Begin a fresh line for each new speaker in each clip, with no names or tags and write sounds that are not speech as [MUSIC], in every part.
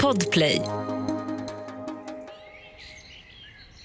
Podplay.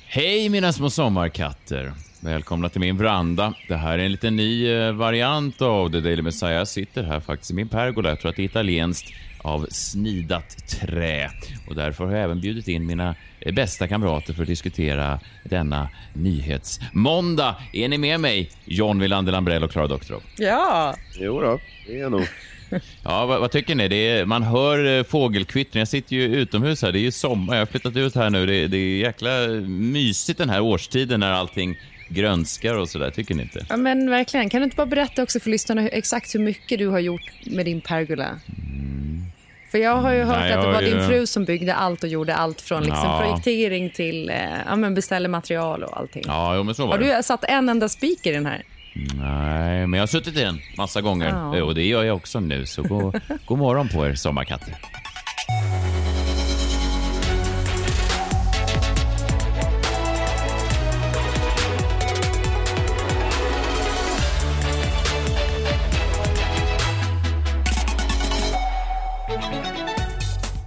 Hej mina små sommarkatter. Välkomna till min veranda. Det här är en liten ny eh, variant av The Daily Messiah. Jag sitter här faktiskt i min pergola. Jag tror att det är italienskt av snidat trä. Och därför har jag även bjudit in mina eh, bästa kamrater för att diskutera denna nyhetsmåndag. Är ni med mig? John Wilander Lambrell och Klara Doktorov.
Ja.
Jo då, det är jag nog. [LAUGHS]
Ja, vad, vad, tycker ni? Är, man hör eh, fågelkvittring. Jag sitter ju utomhus här. Det är ju sommar. Jag har flyttat ut här nu. Det, det är jäkla mysigt den här årstiden när allting grönskar och sådär. Tycker ni inte?
Ja, men verkligen. Kan du inte bara berätta också för lyssnarna hur, exakt hur mycket du har gjort med din pergola? Mm. För jag har ju hört
Nej,
att det var
ju...
din fru som byggde allt och gjorde allt från liksom
Ja.
projektering till eh, ja, men beställa material och allting.
Ja, jo, men så var
Har
det.
du satt en enda spik i den här?
Nej, men jag har suttit i den massa gånger.
Ja.
Och det gör jag också nu. Så god, god morgon på er sommarkatter.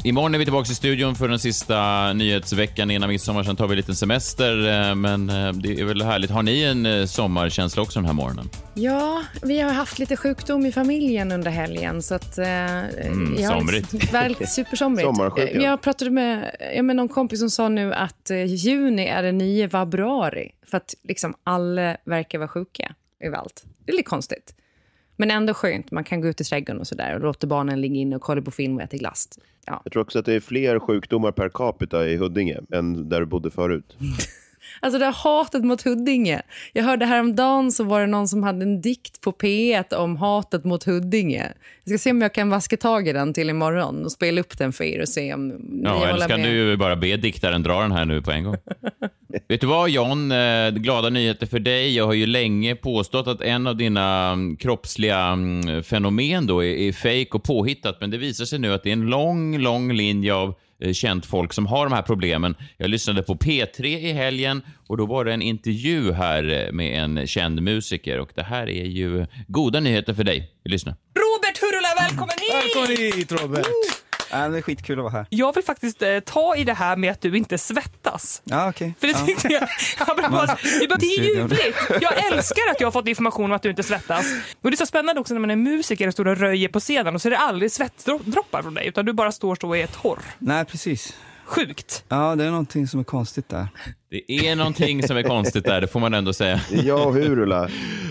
Imorgon är vi tillbaka i studion för den sista nyhetsveckan innan midsommar. Sen tar vi en liten semester, eh, men eh, det är väl härligt. Har ni en eh, sommarkänsla också den här morgonen?
Ja, vi har haft lite sjukdom i familjen under helgen. Så att, eh,
Mm,
jag
somrigt. [LAUGHS]
Väldigt supersomrigt.
Sommarsjuka.
Jag pratade med, ja, med någon kompis som sa nu att juni är det nya februari. För att liksom alla verkar vara sjuka överallt. Det är lite konstigt. Men ändå skönt. Man kan gå ut i trädgården och, så där och låta barnen ligga inne och kolla på film och äta glass. Ja.
Jag tror också att det är fler sjukdomar per capita i Huddinge än där du bodde förut. [LAUGHS]
Alltså det här hatet mot Huddinge. Jag hörde häromdagen så var det någon som hade en dikt på P1 om hatet mot Huddinge. Jag ska se om jag kan vaska tag i den till imorgon och spela upp den för er och se om ni
Ja, eller
håller
ska
med.
du ju bara be diktaren dra den här nu på en gång? [LAUGHS] Vet du vad John, Eh, glada nyheter för dig. Jag har ju länge påstått att en av dina mm, kroppsliga mm, fenomen då är, fake och påhittat, men det visar sig nu att det är en lång, lång linje av eh, känt folk som har de här problemen. Jag lyssnade på P3 i helgen och då var det en intervju här eh, med en känd musiker och det här är ju goda nyheter för dig. Vi lyssnar.
Robert Hurula, välkommen hit!
Välkommen hit Robert!
Ja, det är skitkul att vara här.
Jag vill faktiskt eh, ta i det här med att du inte svettas.
Ja, okej.
För det
ja.
tyckte jag, [LAUGHS] bara, det är ljuvligt. Jag älskar att jag har fått information om att du inte svettas. Och det är så spännande också när man är musiker och står och röjer på scenen och så är det aldrig svettdroppar från dig utan du bara står så och är torr.
Nej, precis.
Sjukt.
Ja, det är någonting som är konstigt där.
Det är någonting som är konstigt där, det får man ändå säga.
Det är jag och Hurula.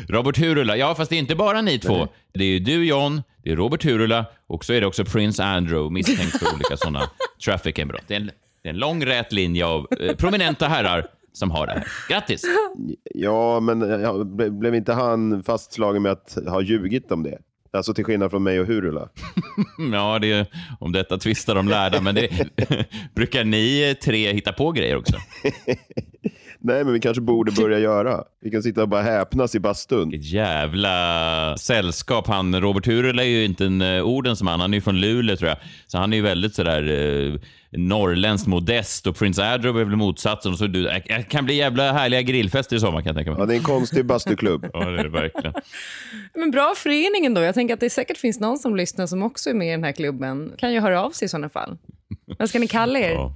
Robert Hurula. Ja, fast det är inte bara ni två. Det är ju du, John, det är Robert Hurula och så är det också Prince Andrew misstänkt för olika sådana [LAUGHS] trafficking-brott. Det, är en- det är en lång rät linje av eh, prominenta herrar som har det här. Grattis!
Ja, men ja, ble- blev inte han fastslagen med att ha ljugit om det? Alltså till skillnad från mig och Hurula. [LAUGHS]
Ja, det är, om detta tvistar de lärda, men det, [LAUGHS] brukar ni tre hitta på grejer också? [LAUGHS]
Nej, men vi kanske borde börja göra. Vi kan sitta och bara häpnas i bastun.
Vilket jävla sällskap. Han, Robert Hurula är ju inte en uh, orden som han. Han är ju från Luleå tror jag. Så han är ju väldigt sådär uh, norrländskt modest och Prince Andrew är väl motsatsen. Och så du, det äh, kan bli jävla härliga grillfester i sommar kan jag tänka mig.
Ja, det är en konstig bastuklubb. [LAUGHS]
Ja, det är det verkligen.
Men bra föreningen då. Jag tänker att det säkert finns någon som lyssnar som också är med i den här klubben. Kan ju höra av sig i sådana fall. Vad ska ni kalla er?
Ja.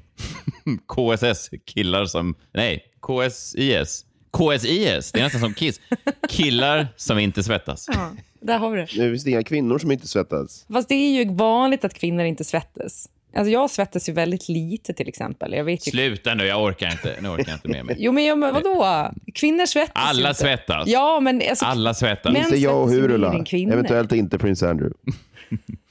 [LAUGHS] KSS, killar som... Nej, KSIS. KSIS, det är nästan som Kiss. Killar som inte svettas.
Ja, där har vi det.
Det finns inga kvinnor som inte svettas.
Fast det är ju vanligt att kvinnor inte svettas. Alltså jag svettas ju väldigt lite till exempel. Jag vet ju...
Sluta nu, jag orkar inte. Nu orkar jag inte med mig.
Jo men, vadå? Kvinnor svettas ju
Alla
inte.
svettas.
Ja men alltså,
Alla svettas.
Inte jag och
ju
Hurula. Eventuellt inte prins Andrew.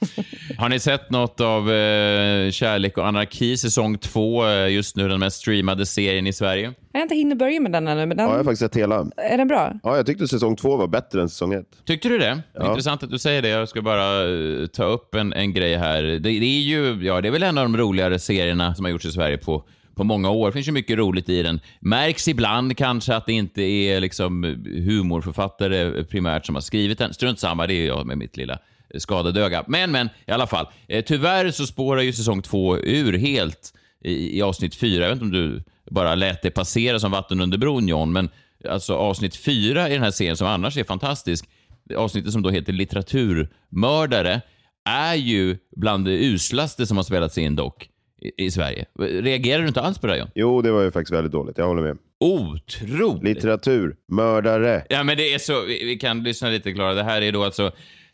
[LAUGHS]
Har ni sett något av eh, Kärlek och anarki säsong två? Eh, just nu den mest streamade serien i Sverige.
jag har inte hinnit börja med den ännu. Men den,
Ja, jag har faktiskt sett hela.
Är den bra?
Ja, jag tyckte säsong två var bättre än säsong ett.
Tyckte du det?
Ja.
Intressant att du säger det. Jag ska bara eh, ta upp en, en grej här. Det, det är ju ja, det är väl en av de roligare serierna som har gjorts i Sverige på, på många år. Det finns ju mycket roligt i den. Märks ibland kanske att det inte är liksom humorförfattare primärt som har skrivit den. Strunt samma, det är jag med mitt lilla skadade öga. Men, men, i alla fall. Eh, tyvärr så spårar ju säsong två ur helt i, i avsnitt fyra. Jag vet inte om du bara lät det passera som vatten under bron, John, men alltså avsnitt fyra i den här serien, som annars är fantastisk, avsnittet som då heter Litteraturmördare, är ju bland det uslaste som har spelats in dock i, i Sverige. Reagerar du inte alls på det, John?
Jo, det var ju faktiskt väldigt dåligt. Jag håller med.
Otroligt!
Litteratur, mördare.
Ja, men det är så, vi, vi kan lyssna lite Klara. Det här är då alltså,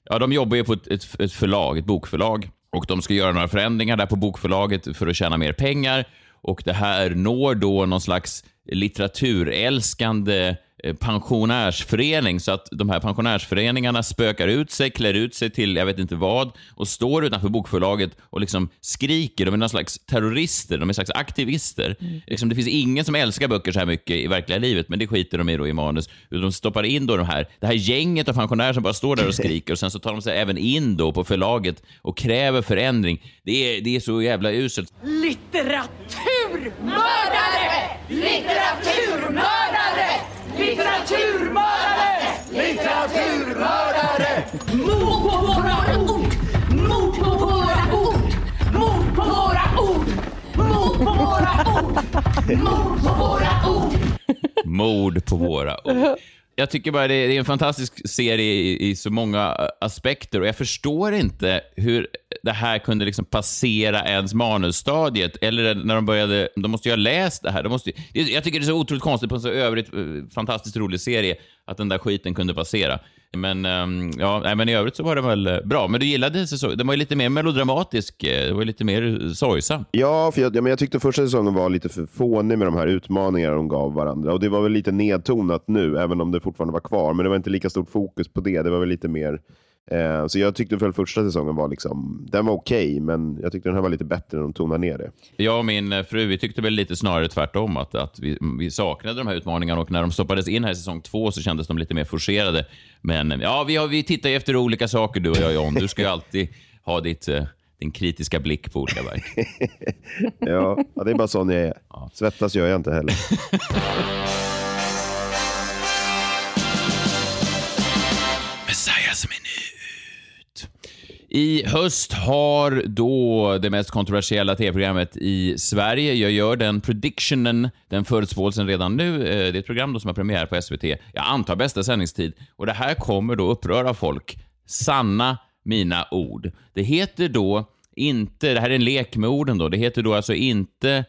ja de jobbar ju på ett, ett, ett förlag, ett bokförlag. Och de ska göra några förändringar där på bokförlaget för att tjäna mer pengar. Och det här når då någon slags litteraturälskande eh, pensionärsförening så att de här pensionärsföreningarna spökar ut sig, klär ut sig till jag vet inte vad och står utanför bokförlaget och liksom skriker. De är någon slags terrorister, de är någon slags aktivister. Mm. Liksom, det finns ingen som älskar böcker så här mycket i verkliga livet, men det skiter de i då i manus. De stoppar in då de här, det här gänget av pensionärer som bara står där och skriker och sen så tar de sig även in då på förlaget och kräver förändring. Det är, det är så jävla uselt.
Litteraturmördare! Litteraturmördare! Litteraturmördare! Litteraturmördare! Mord på våra ord! Mord på våra ord! Mord på våra ord! Mord på våra ord! Mord på våra ord!
Mord på våra ord. Jag tycker bara det är en fantastisk serie i, i så många eh, aspekter och jag förstår inte hur det här kunde liksom passera ens manusstadiet. Eller när de började, de måste ju ha läst det här. De måste, jag tycker det är så otroligt konstigt på en så övrigt eh, fantastiskt rolig serie att den där skiten kunde passera. Men, ehm, ja, men i övrigt så var den väl eh, bra. Men du gillade säsongen? Den var ju lite mer melodramatisk. Eh, det var lite mer sorgsam.
Ja, för jag, ja, men jag tyckte första säsongen var lite för fånig med de här utmaningarna de gav varandra. Och Det var väl lite nedtonat nu, även om det fortfarande var kvar. Men det var inte lika stort fokus på det. Det var väl lite mer Eh, så jag tyckte väl första säsongen var liksom, den var okej, okay, men jag tyckte den här var lite bättre när de tonade ner det.
Jag och min fru vi tyckte väl lite snarare tvärtom, att, att vi, vi saknade de här utmaningarna och när de stoppades in här i säsong två så kändes de lite mer forcerade. Men ja, vi, har, vi tittar ju efter olika saker du och jag John. Du ska ju alltid ha ditt, eh, din kritiska blick på olika verk. [LAUGHS]
ja, det är bara sån jag är. Svettas gör jag inte heller. [LAUGHS]
I höst har då det mest kontroversiella tv-programmet i Sverige, jag gör den predictionen, den förutspåelsen redan nu. Eh, det är ett program som har premiär på SVT. Jag antar bästa sändningstid. Och det här kommer då uppröra folk. Sanna mina ord. Det heter då inte, det här är en lek med orden då, det heter då alltså inte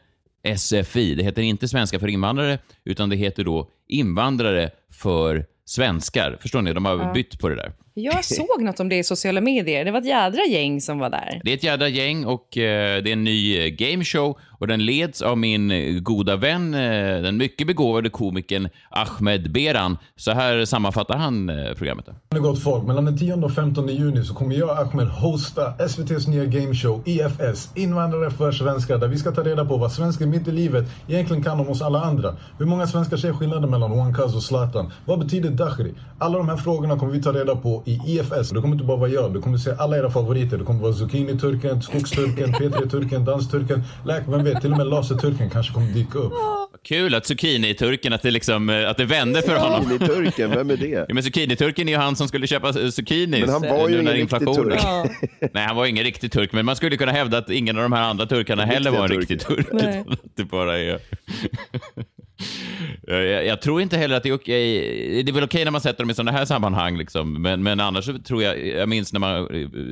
SFI, det heter inte svenska för invandrare, utan det heter då invandrare för svenskar. Förstår ni? De har ja. bytt på det där.
Jag [LAUGHS] såg något om det i sociala medier. Det var ett jädra gäng som var där.
Det är ett jädra gäng och eh, det är en ny eh, gameshow och den leds av min eh, goda vän, eh, den mycket begåvade komikern Ahmed Beran. Så här sammanfattar han eh, programmet.
Det gott folk, mellan den 10 och 15 juni så kommer jag Ahmed hosta SVTs nya gameshow IFS, Invandrare för svenskar, där vi ska ta reda på vad svenskar mitt i livet egentligen kan om oss alla andra. Hur många svenskar ser skillnaden mellan Cuz och Zlatan? Vad betyder Dakhri? Alla de här frågorna kommer vi ta reda på i IFS. Det kommer inte bara vara jag, du kommer se alla era favoriter. Det kommer vara Zucchini-turken, Skogsturken, [LAUGHS] P3-turken, Dansturken, Läk, vem vet, till och med Laserturken kanske kommer dyka upp.
Kul att zucchini-turken, att det, liksom, eh, att det vände för honom.
Zucchini-turken, vem är det?
Ja, men zucchini-turken är ju han som skulle köpa zucchini.
Men han var ju ingen riktig turk.
Nej, han var ingen riktig turk, men man skulle kunna hävda att ingen av de här andra turkarna heller var en riktig turk. [LAUGHS] det bara är... Jag, jag, tror inte heller att det är okej. Det är väl okej när man sätter dem i sådana här sammanhang, liksom. men, men annars tror jag, jag minns när man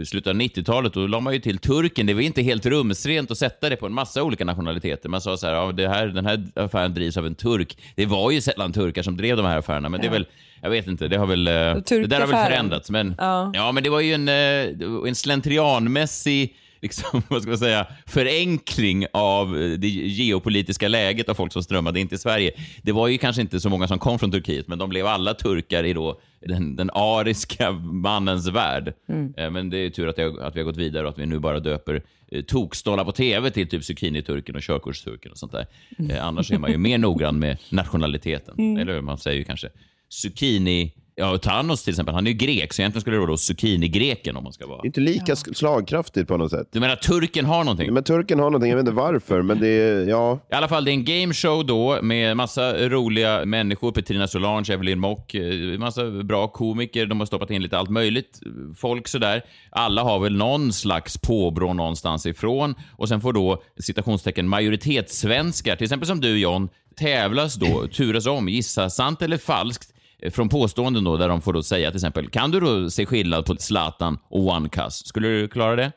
slutet av 90-talet, då la man ju till turken. Det var inte helt rumsrent att sätta det på en massa olika nationaliteter. Man sa så här, ja, det här, den här affären drivs av en turk. Det var ju sällan turkar som drev de här affärerna, men ja. det är väl, jag vet inte, det har väl, eh, det där har väl förändrats. Men, ja. ja, men det var ju en, eh, en slentrianmässig liksom, [LAUGHS] vad ska man säga, förenkling av det geopolitiska läget av folk som strömmade in till Sverige. Det var ju kanske inte så många som kom från Turkiet, men de blev alla turkar i då den, den ariska [LAUGHS] mannens värld. Mm. Eh, men det är tur att, jag, att vi har gått vidare och att vi nu bara döper eh, tokstollar på tv till typ zucchini-turken och körkortsturken och sånt där. Mm. Eh, annars är man ju [LAUGHS] mer noggrann med nationaliteten. Mm. Eller man säger ju kanske zucchini Ja, Thanos till exempel, han är ju grek, så egentligen skulle det vara då zucchini-greken om man ska vara.
Det är inte lika ja. slagkraftigt på något sätt.
Du menar turken har någonting?
Men turken har någonting, jag vet inte varför, men det är, ja.
I alla fall, det är en gameshow då med massa roliga människor. Petrina Solange, Evelyn Mock, eh, massa bra komiker. De har stoppat in lite allt möjligt folk sådär. Alla har väl någon slags påbrå någonstans ifrån och sen får då citationstecken majoritetssvenskar, till exempel som du John, tävlas då, turas om, gissa sant eller falskt eh, från påståenden då, där de får då säga till exempel, kan du då se skillnad på Zlatan och One Cuss? Skulle du klara det?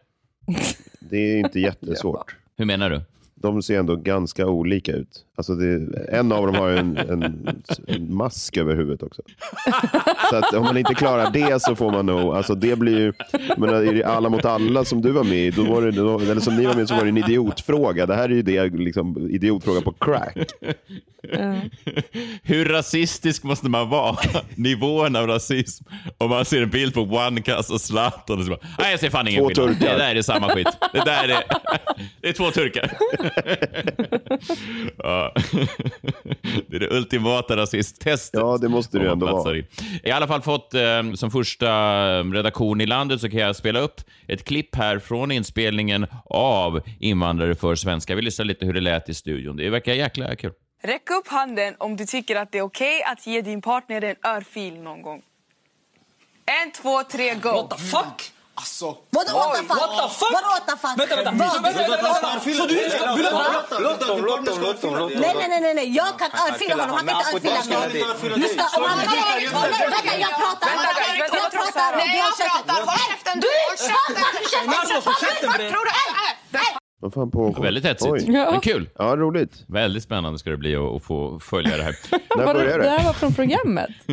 Det är inte jättesvårt.
Hur menar du?
De ser ändå ganska olika ut. Alltså det, en av dem har en, en, en mask över huvudet också. Så att om man inte klarar det så får man nog, alltså det blir ju, jag menar, i alla mot alla som du var med i, då var det, då, eller som ni var med så var det en idiotfråga. Det här är ju det, liksom, idiotfråga på crack.
Hur rasistisk måste man vara? Nivån av rasism. Om man ser en bild på One Cuss och Zlatan och så bara, nej jag ser fan ingen
Två
skillnad.
turkar.
Det där är samma skit. Det där är, det är två turkar. Ja. Det är det ultimata rasisttestet.
Ja, det måste det ju ändå vara.
i. I alla fall fått eh, som första eh, redaktion i landet så kan jag spela upp ett klipp här från inspelningen av Invandrare för svenska. Vi lyssnar lite hur det lät i studion. Det verkar jäkla kul.
Räck upp handen om du tycker att det är okej att ge din partner en örfil någon gång. En, två, tre, go!
What the fuck? Alltså.
Vadå what the fuck?
What the fuck?
Vadå what the fuck?
Vänta, vänta. Så, du. Låt dem, låt dem, låt dem.
Nej, nej, nej, jag kan örfila honom. Han kan inte örfila mig. Lyssna, om han vänta, jag pratar. Jag pratar och du har käften.
Håll käften,
Du,
håll käften.
håll käften.
Håll käften, bre.
Tror du? Äh, äh.
Vad fan på,
Väldigt hetsigt,
Oj.
men kul.
Ja, roligt.
Väldigt spännande ska det bli att, att få följa det här. [LAUGHS]
När
Var det,
börjar
det
det?
här var från programmet? [LAUGHS]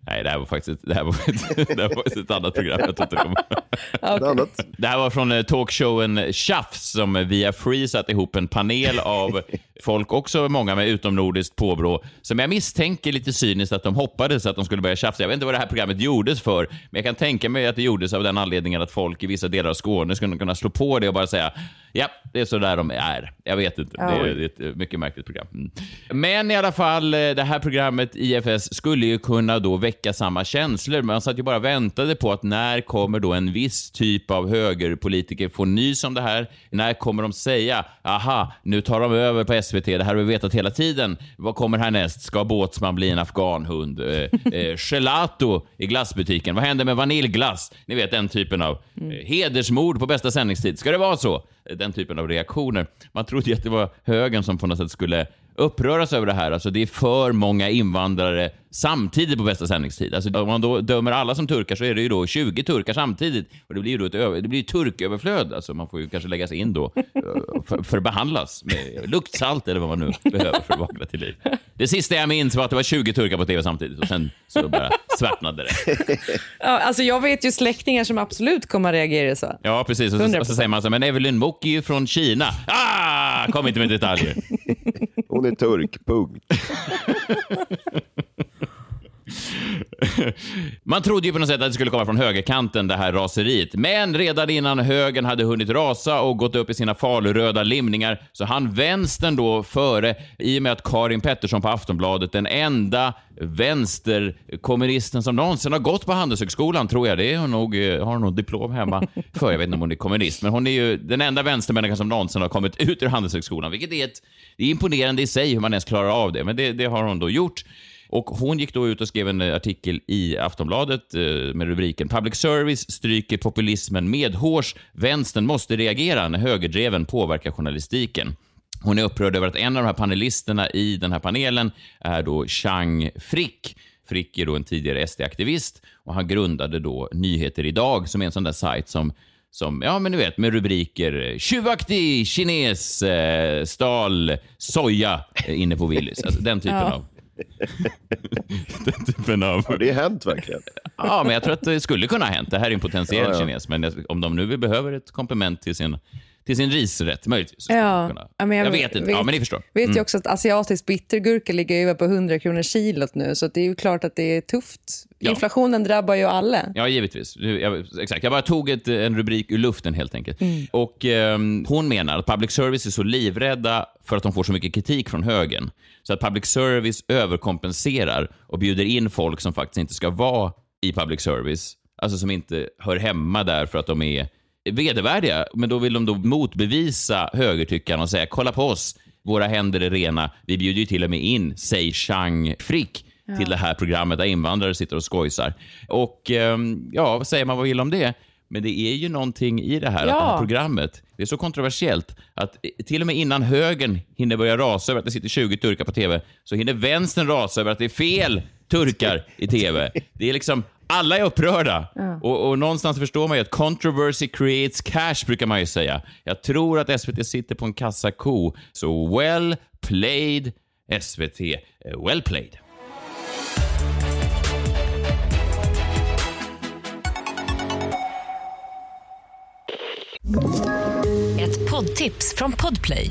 Nej, det här var faktiskt, det här var, [LAUGHS] det här var ett annat program. Jag det
Ett annat?
Det här var från eh, talkshowen Tjafs som via Free satte ihop en panel av folk, också många med utomnordiskt påbrå, som jag misstänker lite cyniskt att de hoppades att de skulle börja tjafsa. Jag vet inte vad det här programmet gjordes för, men jag kan tänka mig att det gjordes av den anledningen att folk i vissa delar av Skåne skulle kunna slå på det och bara säga ja, det är så där de är. Jag vet inte. Det är, det är ett mycket märkligt program. Mm. Men i alla fall, eh, det här programmet IFS skulle ju kunna då väcka samma känslor. Man satt ju bara väntade på att när kommer då en viss typ av högerpolitiker få nys om det här? När kommer de säga, aha, nu tar de över på SVT, det här har vi vetat hela tiden. Vad kommer härnäst? Ska Båtsman bli en afghanhund? Eh, eh, gelato i glassbutiken. Vad händer med vaniljglass? Ni vet den typen av eh, hedersmord på bästa sändningstid. Ska det vara så? Den typen av reaktioner. Man trodde ju att det var högern som på något sätt skulle uppröras över det här. Alltså det är för många invandrare samtidigt på bästa sändningstid. Alltså om man då dömer alla som turkar så är det ju då 20 turkar samtidigt. Och det blir ju då ett över, det blir turköverflöd. Alltså man får ju kanske läggas in då eh, för, för behandlas med luktsalt eller vad man nu behöver för att vakna till liv. Det sista jag minns var att det var 20 turkar på tv samtidigt och sen så bara svartnade det.
Ja, alltså jag vet ju släktingar som absolut kommer att reagera så.
Ja, precis. Och så, och så säger man så men Evelyn Mock är ju från Kina. Ah! Kom inte med detaljer.
Hon är turk, punkt. [LAUGHS] [LAUGHS]
Man trodde ju på något sätt att det skulle komma från högerkanten, det här raseriet. Men redan innan högern hade hunnit rasa och gått upp i sina faluröda limningar så han vänstern då före i och med att Karin Pettersson på Aftonbladet, den enda vänsterkommunisten som någonsin har gått på Handelshögskolan, tror jag. Det är hon nog, eh, har hon nog diplom hemma för. Jag vet inte om hon är kommunist, men hon är ju den enda vänstermänniskan som någonsin har kommit ut ur Handelshögskolan, vilket är, ett, det är imponerande i sig hur man ens klarar av det. Men det, det har hon då gjort. Och Hon gick då ut och skrev en artikel i Aftonbladet eh, med rubriken “Public service stryker populismen medhårs. Vänstern måste reagera när högerdreven påverkar journalistiken”. Hon är upprörd över att en av de här panelisterna i den här panelen är då Chang Frick. Frick är då en tidigare SD-aktivist och han grundade då Nyheter Idag som är en sån där sajt som som, ja men du vet, med rubriker “Tjuvaktig kines eh, stal soja eh, inne på Willys”. Alltså, den typen
Ja.
av [LAUGHS] den typen av...
Har det hänt verkligen?
Ja, men jag tror att det skulle kunna ha hänt. Det här är en potentiell
Ja, ja.
kines, men om de nu behöver ett komplement till sin, till sin risrätt, möjligtvis.
Ja. Ja, men
jag,
jag
vet inte. Ja, men ni förstår.
vet
Mm.
ju också att asiatisk bittergurka ligger över på 100 kronor kilot nu, så det är ju klart att det är tufft.
Ja.
Inflationen drabbar ju alla.
Ja, givetvis. Jag, exakt. Jag bara tog ett, en rubrik ur luften helt enkelt.
Mm.
Och ehm, Hon menar att public service är så livrädda för att de får så mycket kritik från högern. Så att public service överkompenserar och bjuder in folk som faktiskt inte ska vara i public service. Alltså som inte hör hemma där för att de är vedervärdiga. Men då vill de då motbevisa högertyckarna och säga kolla på oss, våra händer är rena. Vi bjuder ju till och med in, säg Chang Frick, till det här programmet där invandrare sitter och skojsar. Och ehm, ja, vad säger man vad vill om det? Men det är ju någonting i det här, att
Ja.
det här programmet, det är så kontroversiellt att till och med innan högern hinner börja rasa över att det sitter 20 turkar på TV, så hinner vänstern rasa över att det är fel turkar i [LAUGHS] tv. Det är liksom, alla är upprörda.
Ja.
Och, och någonstans förstår man ju att controversy creates cash, brukar man ju säga. Jag tror att SVT sitter på en kassako. Så well played, SVT. Eh, Well played.
Ett poddtips från Podplay.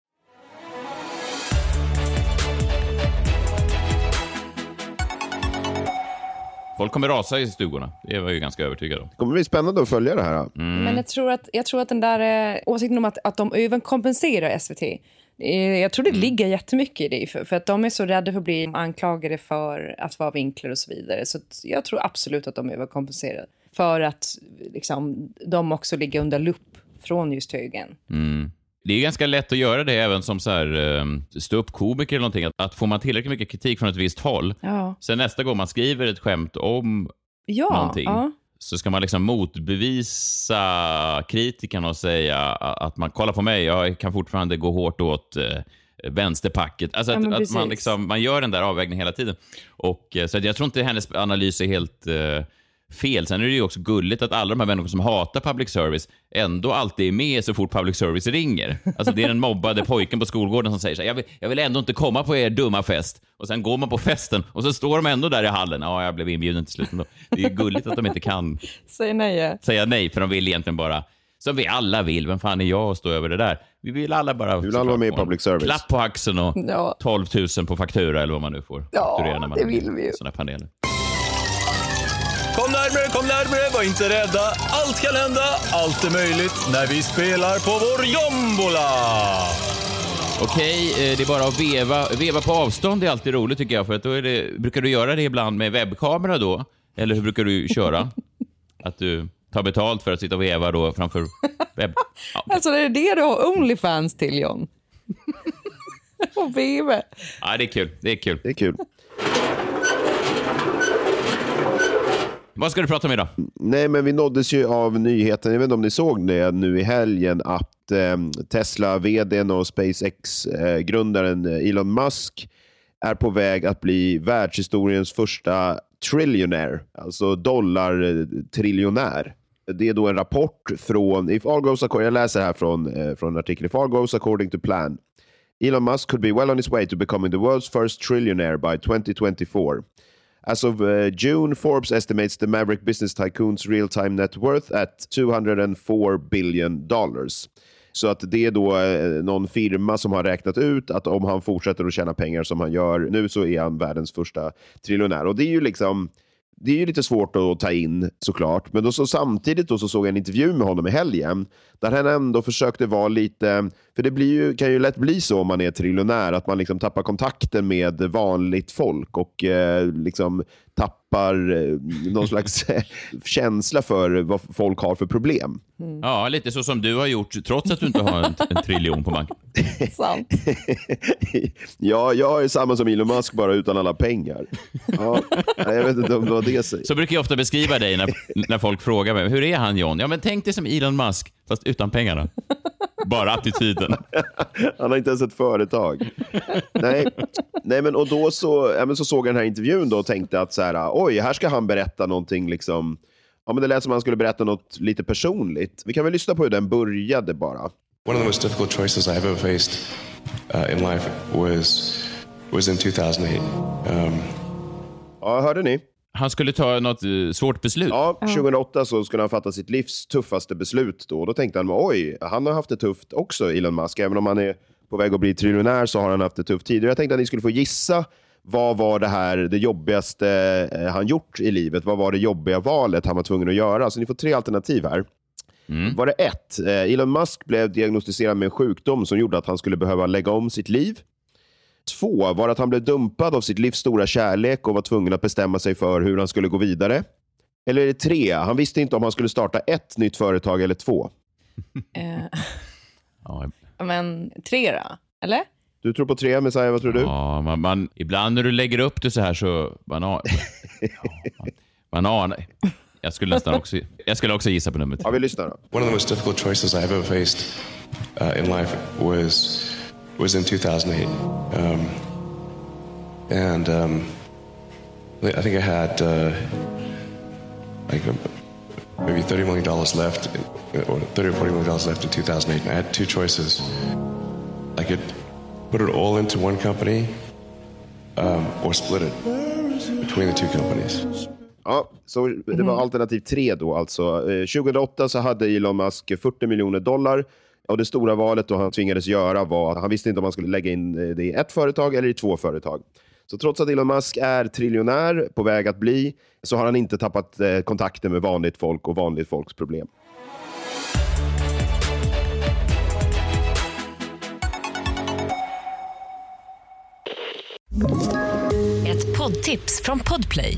Folk kommer rasa i stugorna. Det var jag ju ganska övertygad om.
Det kommer bli spännande att följa det här.
Men jag tror att, jag tror att den där eh, åsikten om att, att de överkompenserar SVT, eh, jag tror det ligger jättemycket i det. För, för att de är så rädda för att bli anklagade för att vara vinklar och så vidare. Så jag tror absolut att de överkompenserar. För att liksom, de också ligger under lupp från just högen.
Mm. Det är ganska lätt att göra det även som så här, eh, ståuppkomiker eller någonting. Att, att får man tillräckligt mycket kritik från ett visst håll,
Ja.
sen nästa gång man skriver ett skämt om
Ja,
någonting,
ja.
så ska man liksom motbevisa kritikerna och säga att man kollar på mig, jag kan fortfarande gå hårt åt eh, vänsterpacket. Alltså
Ja,
att,
men
att man, liksom, man gör den där avvägningen hela tiden. Och, eh, så jag tror inte hennes analys är helt eh, fel. Sen är det ju också gulligt att alla de här människorna som hatar public service ändå alltid är med så fort public service ringer. Alltså det är den mobbade pojken på skolgården som säger så här, jag vill, jag vill ändå inte komma på er dumma fest. Och sen går man på festen och så står de ändå där i hallen. Ja, jag blev inbjuden till slut ändå. Det är gulligt att de inte kan [LAUGHS]
Säg nej.
säga nej, för de vill egentligen bara, som vi alla vill, vem fan är jag att stå över det där? Vi vill alla bara...
Vi vill alla vara med i public service.
Klapp på axeln och
Ja.
12 000 på faktura eller vad man nu får
Ja,
fakturera när man
det vill vi ju.
såna paneler.
Kom närmare, kom närmare, var inte rädda. Allt kan hända, allt är möjligt när vi spelar på vår jombola.
Okej, eh, det är bara att veva. Veva på avstånd är alltid roligt tycker jag, för att då är det, brukar du göra det ibland med webbkamera då? Eller hur brukar du köra? [LAUGHS] Att du tar betalt för att sitta och veva då framför webb... Ja,
Alltså det är det du har Onlyfans till John. [LAUGHS] och BB.
ja, det är kul. Det är kul.
Det är kul.
Vad ska du prata om idag?
Nej, men vi nåddes ju av nyheten, jag vet inte om ni såg det nu i helgen, att eh, Tesla-vdn och SpaceX-grundaren eh, Elon Musk är på väg att bli världshistoriens första trillionaire, alltså dollartriljonär. Det är då en rapport från, if all goes according, jag läser här från, eh, från en artikel, if all goes according to plan. Elon Musk could be well on his way to becoming the world's first trillionaire by 2024. As of uh, June, Forbes estimates the Maverick business tycoon's real-time net worth at 204 billion dollars. Så att det är då eh, någon firma som har räknat ut att om han fortsätter att tjäna pengar som han gör nu så är han världens första triljonär. Och det är ju liksom det är ju lite svårt att ta in såklart, men då så samtidigt då så såg jag en intervju med honom i helgen där han ändå försökte vara lite, för det blir ju, kan ju lätt bli så om man är triljonär, att man liksom tappar kontakten med vanligt folk och eh, liksom tappar eh, någon slags känsla för vad folk har för problem.
Ja, lite så som du har gjort, trots att du inte har en, en triljon på banken. [LAUGHS]
Sant.
ja, jag är samma som Elon Musk, bara utan alla pengar. Ja, jag vet inte om det var det säger.
Så brukar jag ofta beskriva dig när, när folk frågar mig, hur är han John? Ja, men tänk dig som Elon Musk, fast utan pengarna. Bara attityden. [LAUGHS]
Han har inte ens ett företag. Nej, Nej men, och då så, ja, men så såg jag den här intervjun då och tänkte att så här, oj, här ska han berätta någonting liksom, ja men det lät som att han skulle berätta något lite personligt. Vi kan väl lyssna på hur den började bara.
One of the most difficult choices I've ever faced uh, in life was was in 2008. Um,
Ja, hörde ni?
Han skulle ta något eh, svårt beslut.
Ja, 2008 så skulle han fatta sitt livs tuffaste beslut då. Då tänkte han, oj, han har haft det tufft också, Elon Musk. Även om han är på väg att bli triljonär så har han haft det tufft tidigare. Jag tänkte att ni skulle få gissa vad var det här det jobbigaste eh, han gjort i livet? Vad var det jobbiga valet han var tvungen att göra? Så ni får tre alternativ här. Var det ett, eh, Elon Musk blev diagnostiserad med en sjukdom som gjorde att han skulle behöva lägga om sitt liv. Två var att han blev dumpad av sitt livs stora kärlek och var tvungen att bestämma sig för hur han skulle gå vidare. Eller är det tre? Han visste inte om han skulle starta ett nytt företag eller två. [LAUGHS]
Men tre då? Eller?
Du tror på tre, Messiah, vad tror du?
Ja, man, man, ibland när du lägger upp det så här så... Man, an, ja, [LAUGHS] man, man anar. Jag skulle nästan också, jag skulle också gissa på nummer tre.
Ja, vi lyssnar då.
One of the most difficult choices I've ever faced uh, in life was was in 2008, um, and um, I think I had uh, like um, maybe 30 million dollars left, or 30 or 40 million dollars left in 2008. And I had two choices. I could put it all into one company, um, or split it between the two companies.
Ja, så det var alternativ tre då alltså. Eh, 2008 så hade Elon Musk 40 miljoner dollar. Och det stora valet då han tvingades göra var att han visste inte om han skulle lägga in eh, det i ett företag eller i två företag. Så trots att Elon Musk är triljonär, på väg att bli, så har han inte tappat eh, kontakten med vanligt folk och vanligt folks problem.
Ett poddtips från Podplay.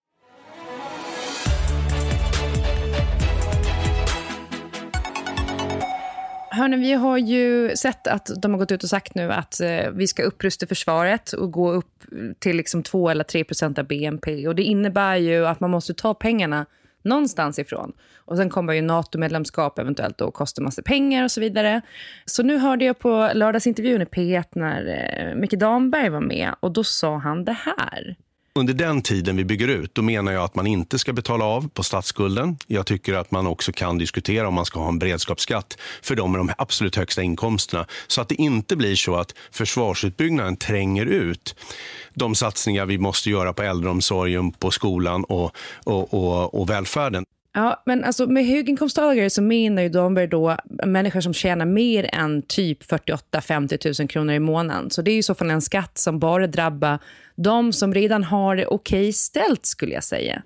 Hörni, vi har ju sett att de har gått ut och sagt nu att eh, vi ska upprusta försvaret och gå upp till liksom 2 eller 3 procent av BNP. Och det innebär ju att man måste ta pengarna någonstans ifrån. Och sen kommer ju NATO-medlemskap eventuellt då kosta massa pengar och så vidare. Så nu hörde jag på lördagsintervjun i P1 när eh, Micke Damberg var med och då sa han det här.
Under den tiden vi bygger ut, då menar jag att man inte ska betala av på statsskulden. Jag tycker att man också kan diskutera om man ska ha en beredskapsskatt för de med de absolut högsta inkomsterna. Så att det inte blir så att försvarsutbyggnaden tränger ut de satsningar vi måste göra på äldreomsorgen, på skolan och, och, och, och välfärden.
Ja, men alltså med höginkomsttagare så menar ju Damberg då människor som tjänar mer än typ 48-50 000 kronor i månaden. Så det är ju så fall en skatt som bara drabbar de som redan har det okej ställt skulle jag säga.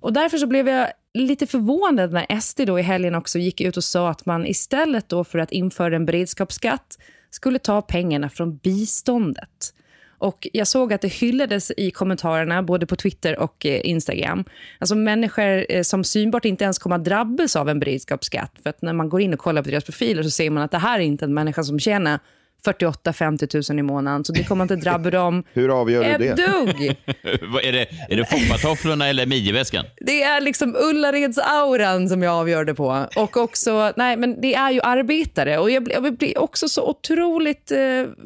Och därför så blev jag lite förvånad när SD då i helgen också gick ut och sa att man istället då för att införa en beredskapsskatt skulle ta pengarna från biståndet. Och jag såg att det hyllades i kommentarerna både på Twitter och eh, Instagram. Alltså människor eh, som synbart inte ens kommer att drabbas av en beredskapsskatt. För att när man går in och kollar på deras profiler så ser man att det här är inte en människa som tjänar 48-50 000 i månaden. Så det kommer inte drabba [LAUGHS] dem
Hur avgör
ett
du det?
dugg. [LAUGHS]
Är det, är det foppatofflorna eller midjeväskan?
Det är liksom Ullareds-auran som jag avgör det på. Och också, nej men det är ju arbetare. Och jag blir, jag blir också så otroligt eh,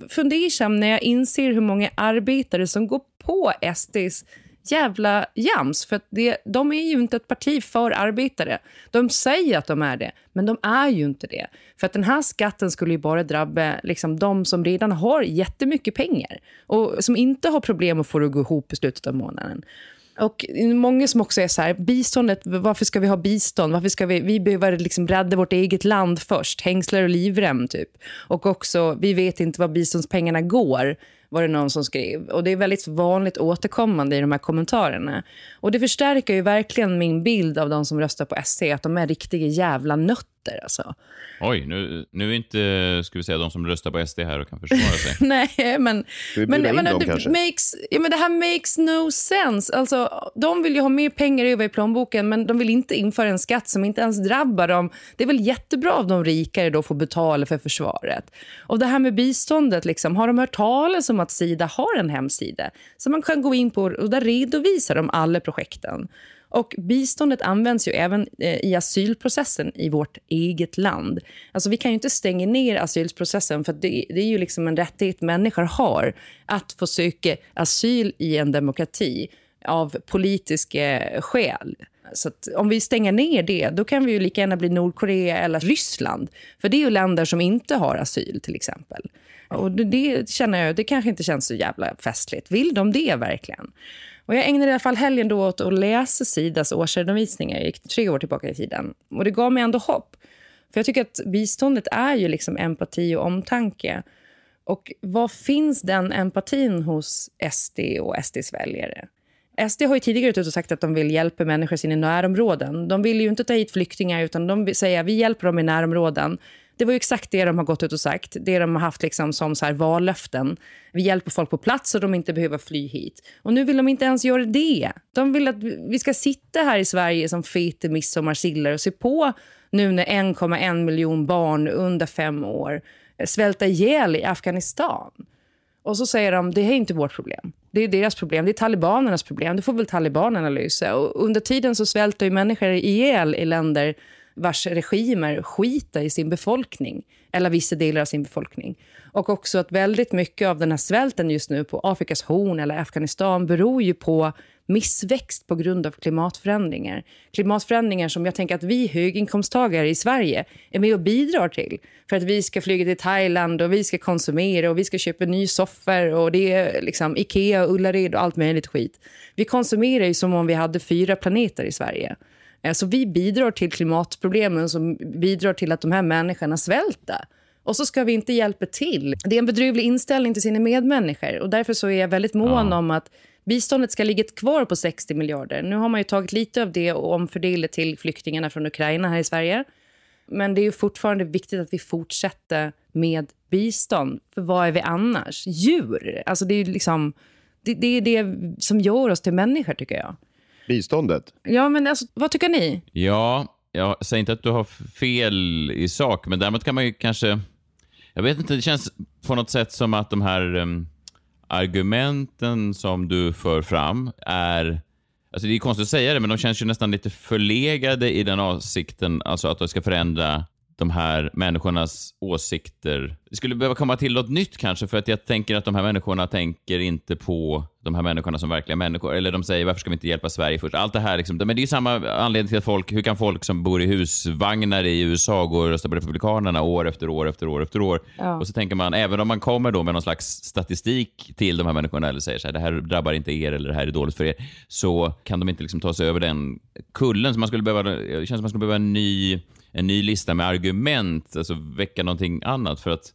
fundersam när jag inser hur många arbetare som går på SDs jävla jams. För att det, de är ju inte ett parti för arbetare. De säger att de är det, men de är ju inte det. För att den här skatten skulle ju bara drabba liksom, de som redan har jättemycket pengar och som inte har problem att få det att gå ihop i slutet av månaden. Och många som också är så här, biståndet, varför ska vi ha bistånd? Varför ska vi, vi behöver liksom rädda vårt eget land först, hängslar och livrem typ. Och också, vi vet inte var biståndspengarna går, var det någon som skrev. Och det är väldigt vanligt återkommande i de här kommentarerna. Och det förstärker ju verkligen min bild av de som röstar på SD, att de är riktiga jävla nötter alltså.
Oj, nu, nu är inte ska vi säga, de som röstar på SD här och kan försvara sig. [LAUGHS]
Nej, men, men, men,
dem
det, makes, ja, men det här makes no sense. Alltså, de vill ju ha mer pengar över i plånboken men de vill inte införa en skatt som inte ens drabbar dem. Det är väl jättebra om de rikare då får betala för försvaret. Och det här med biståndet, liksom, har de hört talas om att Sida har en hemsida som man kan gå in på och där redovisar de alla projekten. Och biståndet används ju även eh, i asylprocessen i vårt eget land. Alltså vi kan ju inte stänga ner asylprocessen för det, det är ju liksom en rättighet människor har att få söka asyl i en demokrati av politiska skäl. Så att om vi stänger ner det, då kan vi ju lika gärna bli Nordkorea eller Ryssland. För det är ju länder som inte har asyl till exempel. Och det, det känner jag, det kanske inte känns så jävla festligt. Vill de det verkligen? Och jag ägnade i alla fall helgen då åt att läsa Sidas årsredovisningar. Jag gick tre år tillbaka i tiden. Och det gav mig ändå hopp. För jag tycker att biståndet är ju liksom empati och omtanke. Och var finns den empatin hos SD och SDs väljare? SD har ju tidigare ut och sagt att de vill hjälpa människor i närområden. De vill ju inte ta hit flyktingar, utan de säger vi hjälper dem i närområden. Det var ju exakt det de har gått ut och sagt. Det de har haft liksom som så här vallöften. Vi hjälper folk på plats så de inte behöver fly hit. Och nu vill de inte ens göra det. De vill att vi ska sitta här i Sverige som fete midsommarsillar och se på nu när 1,1 miljon barn under fem år svälter ihjäl i Afghanistan. Och så säger de det är inte vårt problem. Det är deras problem. Det är talibanernas problem. Det får väl talibanerna lösa. Och under tiden så svälter ju människor ihjäl i länder vars regimer skiter i sin befolkning, eller vissa delar av sin befolkning. Och också att väldigt mycket av den här svälten just nu på Afrikas horn eller Afghanistan beror ju på missväxt på grund av klimatförändringar. Klimatförändringar som jag tänker att vi höginkomsttagare i Sverige är med och bidrar till. För att vi ska flyga till Thailand och vi ska konsumera och vi ska köpa nya soffor och det är liksom Ikea, Ullared och allt möjligt skit. Vi konsumerar ju som om vi hade fyra planeter i Sverige. Så vi bidrar till klimatproblemen som bidrar till att de här människorna svälter. Och så ska vi inte hjälpa till. Det är en bedrövlig inställning till sina medmänniskor. Och därför så är jag väldigt mån
Ja.
om att biståndet ska ligga kvar på 60 miljarder. Nu har man ju tagit lite av det och omfördelat till flyktingarna från Ukraina här i Sverige. Men det är fortfarande viktigt att vi fortsätter med bistånd. För vad är vi annars? Djur. Alltså det är liksom... Det, det är det som gör oss till människor, tycker jag.
Biståndet?
Ja, men alltså, vad tycker ni?
Ja, jag säger inte att du har fel i sak, men däremot kan man ju kanske... Jag vet inte, det känns på något sätt som att de här em, argumenten som du för fram är... Alltså det är konstigt att säga det, men de känns ju nästan lite förlegade i den avsikten, alltså att de ska förändra de här människornas åsikter. Det skulle behöva komma till något nytt kanske, för att jag tänker att de här människorna tänker inte på de här människorna som verkliga människor. Eller de säger, varför ska vi inte hjälpa Sverige först? Allt det här, liksom, men det är ju samma anledning till att folk, hur kan folk som bor i husvagnar i USA gå och rösta på Republikanerna år efter år efter år efter år?
Ja.
Och så tänker man, även om man kommer då med någon slags statistik till de här människorna, eller säger så här, det här drabbar inte er, eller det här är dåligt för er, så kan de inte liksom ta sig över den kullen. Så man skulle behöva, det känns som man skulle behöva en ny en ny lista med argument, alltså väcka någonting annat. För att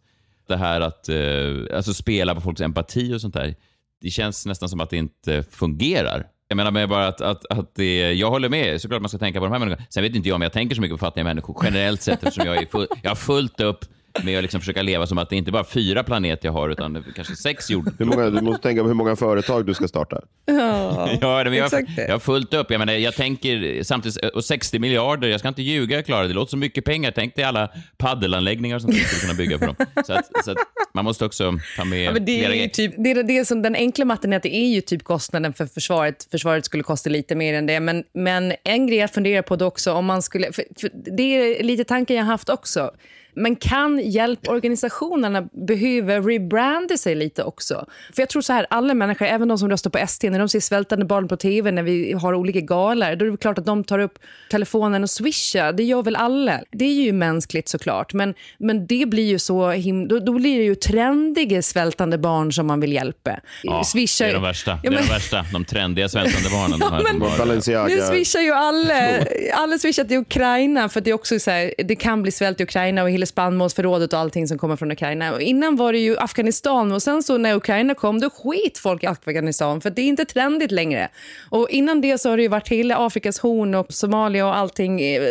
det här att eh, alltså spela på folks empati och sånt där, det känns nästan som att det inte fungerar. Jag menar med bara att, att, att det, jag håller med, såklart man ska tänka på de här människorna. Sen vet inte jag om jag tänker så mycket på fattiga människor generellt sett eftersom jag, är full, jag har fullt upp med att liksom försöka leva som att det inte bara är fyra planeter jag har utan kanske sex jord.
Hur många, du måste tänka på hur många företag du ska starta.
Ja, [LAUGHS]
Ja, men jag,
exakt det.
jag har fullt upp. Jag, menar, jag tänker samtidigt, och 60 miljarder, jag ska inte ljuga Klara, det låter så mycket pengar. Tänk dig alla paddelanläggningar som vi skulle kunna bygga för dem. [LAUGHS] Så att, så att man måste också ta med
Ja, men det, är typ, det, är det som den enkla matten är att det är ju typ kostnaden för försvaret. Försvaret skulle kosta lite mer än det. Men, men en grej att fundera på då också, om man skulle... För, för det är lite tanken jag haft också. Men kan hjälporganisationerna behöva rebranda sig lite också? För jag tror så här, alla människor, även de som röstar på ST, när de ser svältande barn på tv, när vi har olika galor, då är det klart att de tar upp telefonen och swishar. Det gör väl alla. Det är ju mänskligt såklart. Men, men det blir ju så him- då, då blir det ju trendiga svältande barn som man vill hjälpa.
Ja,
Swishar-
det är de värsta.
Ja,
det är
men-
de värsta. De trendiga svältande [LAUGHS] barnen. de här som bara-.
Nu swishar ju alla, [LAUGHS] alla swishar till Ukraina för det är också så här, det kan bli svält i Ukraina och hela till spannmålsförrådet och allting som kommer från Ukraina. Och innan var det ju Afghanistan och sen så när Ukraina kom då skit folk i Afghanistan för det är inte trendigt längre. Och innan det så har det ju varit hela Afrikas horn och Somalia och allting, eh,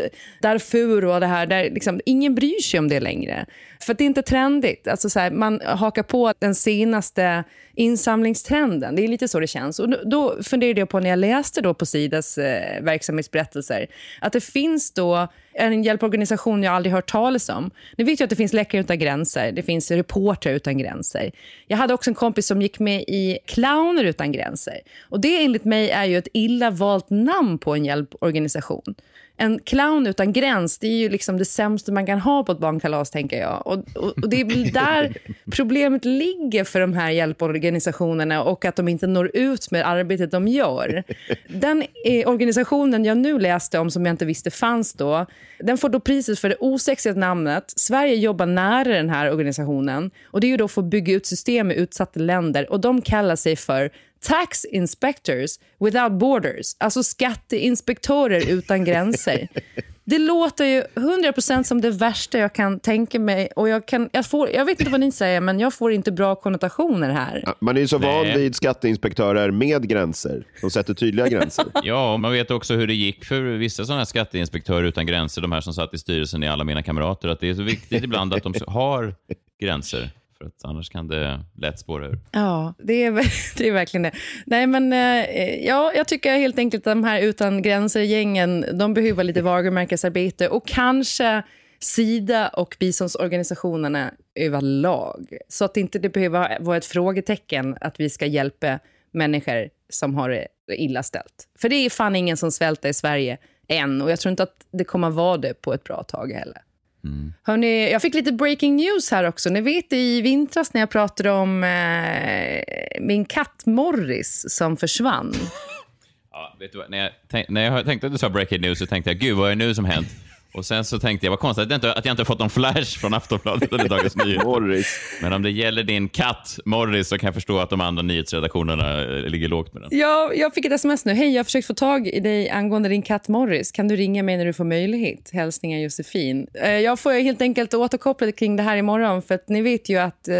Darfur och det här, där liksom, ingen bryr sig om det längre. För att det är inte trendigt. Alltså så här, man hakar på den senaste insamlingstrenden. Det är lite så det känns. Och då- funderade jag på när jag läste då på Sidas eh, verksamhetsberättelser att det finns då en hjälporganisation jag aldrig hört talas om. Ni vet ju att det finns Läkare utan gränser, det finns Reportrar utan gränser. Jag hade också en kompis som gick med i Clowner utan gränser. Och det enligt mig är ju ett illa valt namn på en hjälporganisation. En clown utan gräns, det är ju liksom det sämsta man kan ha på ett barnkalas, tänker jag. Och, och, och det är väl där [LAUGHS] problemet ligger för de här hjälporganisationerna och att de inte når ut med arbetet de gör. Den eh, organisationen jag nu läste om, som jag inte visste fanns då, den får då priset för det osexiga namnet. Sverige jobbar nära den här organisationen och det är ju då för att bygga ut system i utsatta länder och de kallar sig för Tax Inspectors Without Borders, alltså skatteinspektörer utan gränser. [LAUGHS] Det låter ju 100% som det värsta jag kan tänka mig. Och jag, kan, jag, får, jag vet inte vad ni säger, men jag får inte bra konnotationer här.
Man är ju så van vid skatteinspektörer med gränser. De sätter tydliga [LAUGHS] gränser.
Ja, och man vet också hur det gick för vissa sådana här skatteinspektörer utan gränser, de här som satt i styrelsen i Alla mina kamrater, att det är så viktigt ibland att de [LAUGHS] har gränser. För att annars kan det lätt spåra ur.
Ja, det är, [LAUGHS] det är verkligen det. Nej, men eh, ja, jag tycker helt enkelt att de här utan gränser-gängen, de behöver lite varumärkesarbete och kanske Sida och biståndsorganisationerna överlag. Så att inte det behöver vara ett frågetecken att vi ska hjälpa människor som har det illa ställt. För det är fan ingen som svälter i Sverige än och jag tror inte att det kommer vara det på ett bra tag heller. Hörrni, jag fick lite breaking news här också. Ni vet i vintras när jag pratade om eh, min katt Morris som försvann. [LAUGHS]
Ja, vet du vad? När, jag tänk, när jag tänkte att du sa breaking news så tänkte jag, gud vad är det nu som hänt? Och sen så tänkte jag, vad konstigt att jag inte, att jag inte har fått någon flash från Aftonbladet eller Dagens [LAUGHS] Nyheter.
Morris.
Men om det gäller din katt Morris så kan jag förstå att de andra nyhetsredaktionerna eh, ligger lågt med den.
Ja, jag fick ett sms nu. Hej, jag har försökt få tag i dig angående din katt Morris. Kan du ringa mig när du får möjlighet? Hälsningar Josefin. Eh, Jag får helt enkelt återkoppla kring det här imorgon. För att ni vet ju att eh,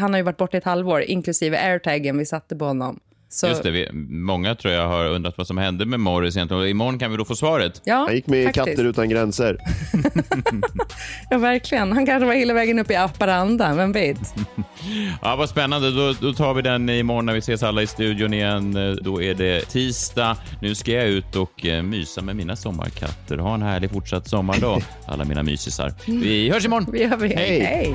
han har ju varit borta ett halvår, inklusive airtaggen vi satte på honom. Så,
Just det, vi, många tror jag har undrat vad som hände med Morris egentligen. Och imorgon kan vi då få svaret.
Ja,
Han gick med i. Katter utan gränser. [LAUGHS]
Ja, verkligen. Han kanske var hela vägen upp i Haparanda, vem vet? [LAUGHS]
Ja, vad spännande. Då, då tar vi den imorgon när vi ses alla i studion igen. Då är det tisdag. Nu ska jag ut och eh, mysa med mina sommarkatter. Ha en härlig fortsatt sommardag, [LAUGHS] alla mina mysisar. Vi hörs imorgon.
Vi gör vi.
Hej.
Hej.